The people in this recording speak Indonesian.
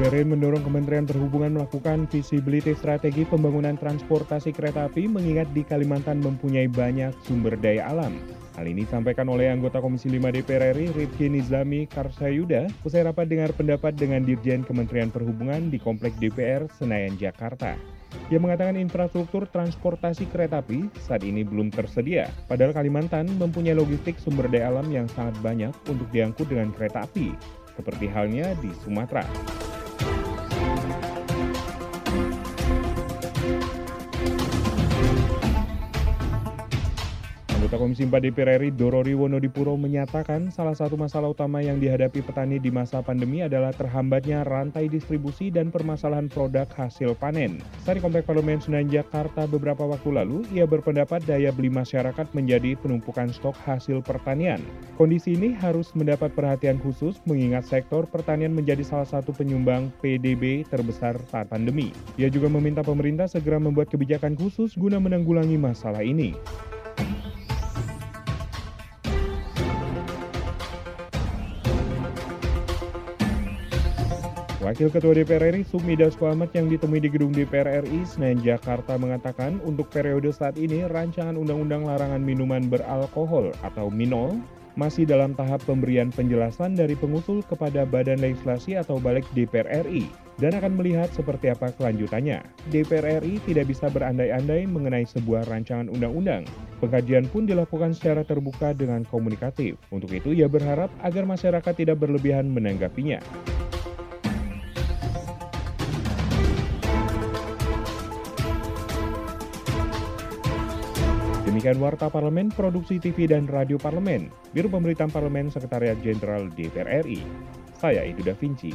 DPR mendorong Kementerian Perhubungan melakukan visibility strategi pembangunan transportasi kereta api mengingat di Kalimantan mempunyai banyak sumber daya alam. Hal ini disampaikan oleh anggota Komisi 5 DPR RI Rifki Nizami Karsayuda usai rapat dengar pendapat dengan Dirjen Kementerian Perhubungan di Komplek DPR Senayan, Jakarta. Ia mengatakan infrastruktur transportasi kereta api saat ini belum tersedia, padahal Kalimantan mempunyai logistik sumber daya alam yang sangat banyak untuk diangkut dengan kereta api, seperti halnya di Sumatera. Anggota Komisi 4 DPR RI Dorori Wonodipuro menyatakan salah satu masalah utama yang dihadapi petani di masa pandemi adalah terhambatnya rantai distribusi dan permasalahan produk hasil panen. Saat di Komplek Parlemen Senayan Jakarta beberapa waktu lalu, ia berpendapat daya beli masyarakat menjadi penumpukan stok hasil pertanian. Kondisi ini harus mendapat perhatian khusus mengingat sektor pertanian menjadi salah satu penyumbang PDB terbesar saat pandemi. Ia juga meminta pemerintah segera membuat kebijakan khusus guna menanggulangi masalah ini. Wakil Ketua DPR RI Sumi Dasko Ahmad yang ditemui di gedung DPR RI Senayan Jakarta mengatakan untuk periode saat ini rancangan undang-undang larangan minuman beralkohol atau MINOL masih dalam tahap pemberian penjelasan dari pengusul kepada Badan Legislasi atau Balik DPR RI dan akan melihat seperti apa kelanjutannya. DPR RI tidak bisa berandai-andai mengenai sebuah rancangan undang-undang. Pengkajian pun dilakukan secara terbuka dengan komunikatif. Untuk itu, ia berharap agar masyarakat tidak berlebihan menanggapinya. Demikian Warta Parlemen, Produksi TV dan Radio Parlemen, Biro Pemberitaan Parlemen Sekretariat Jenderal DPR RI. Saya Idu Da Vinci.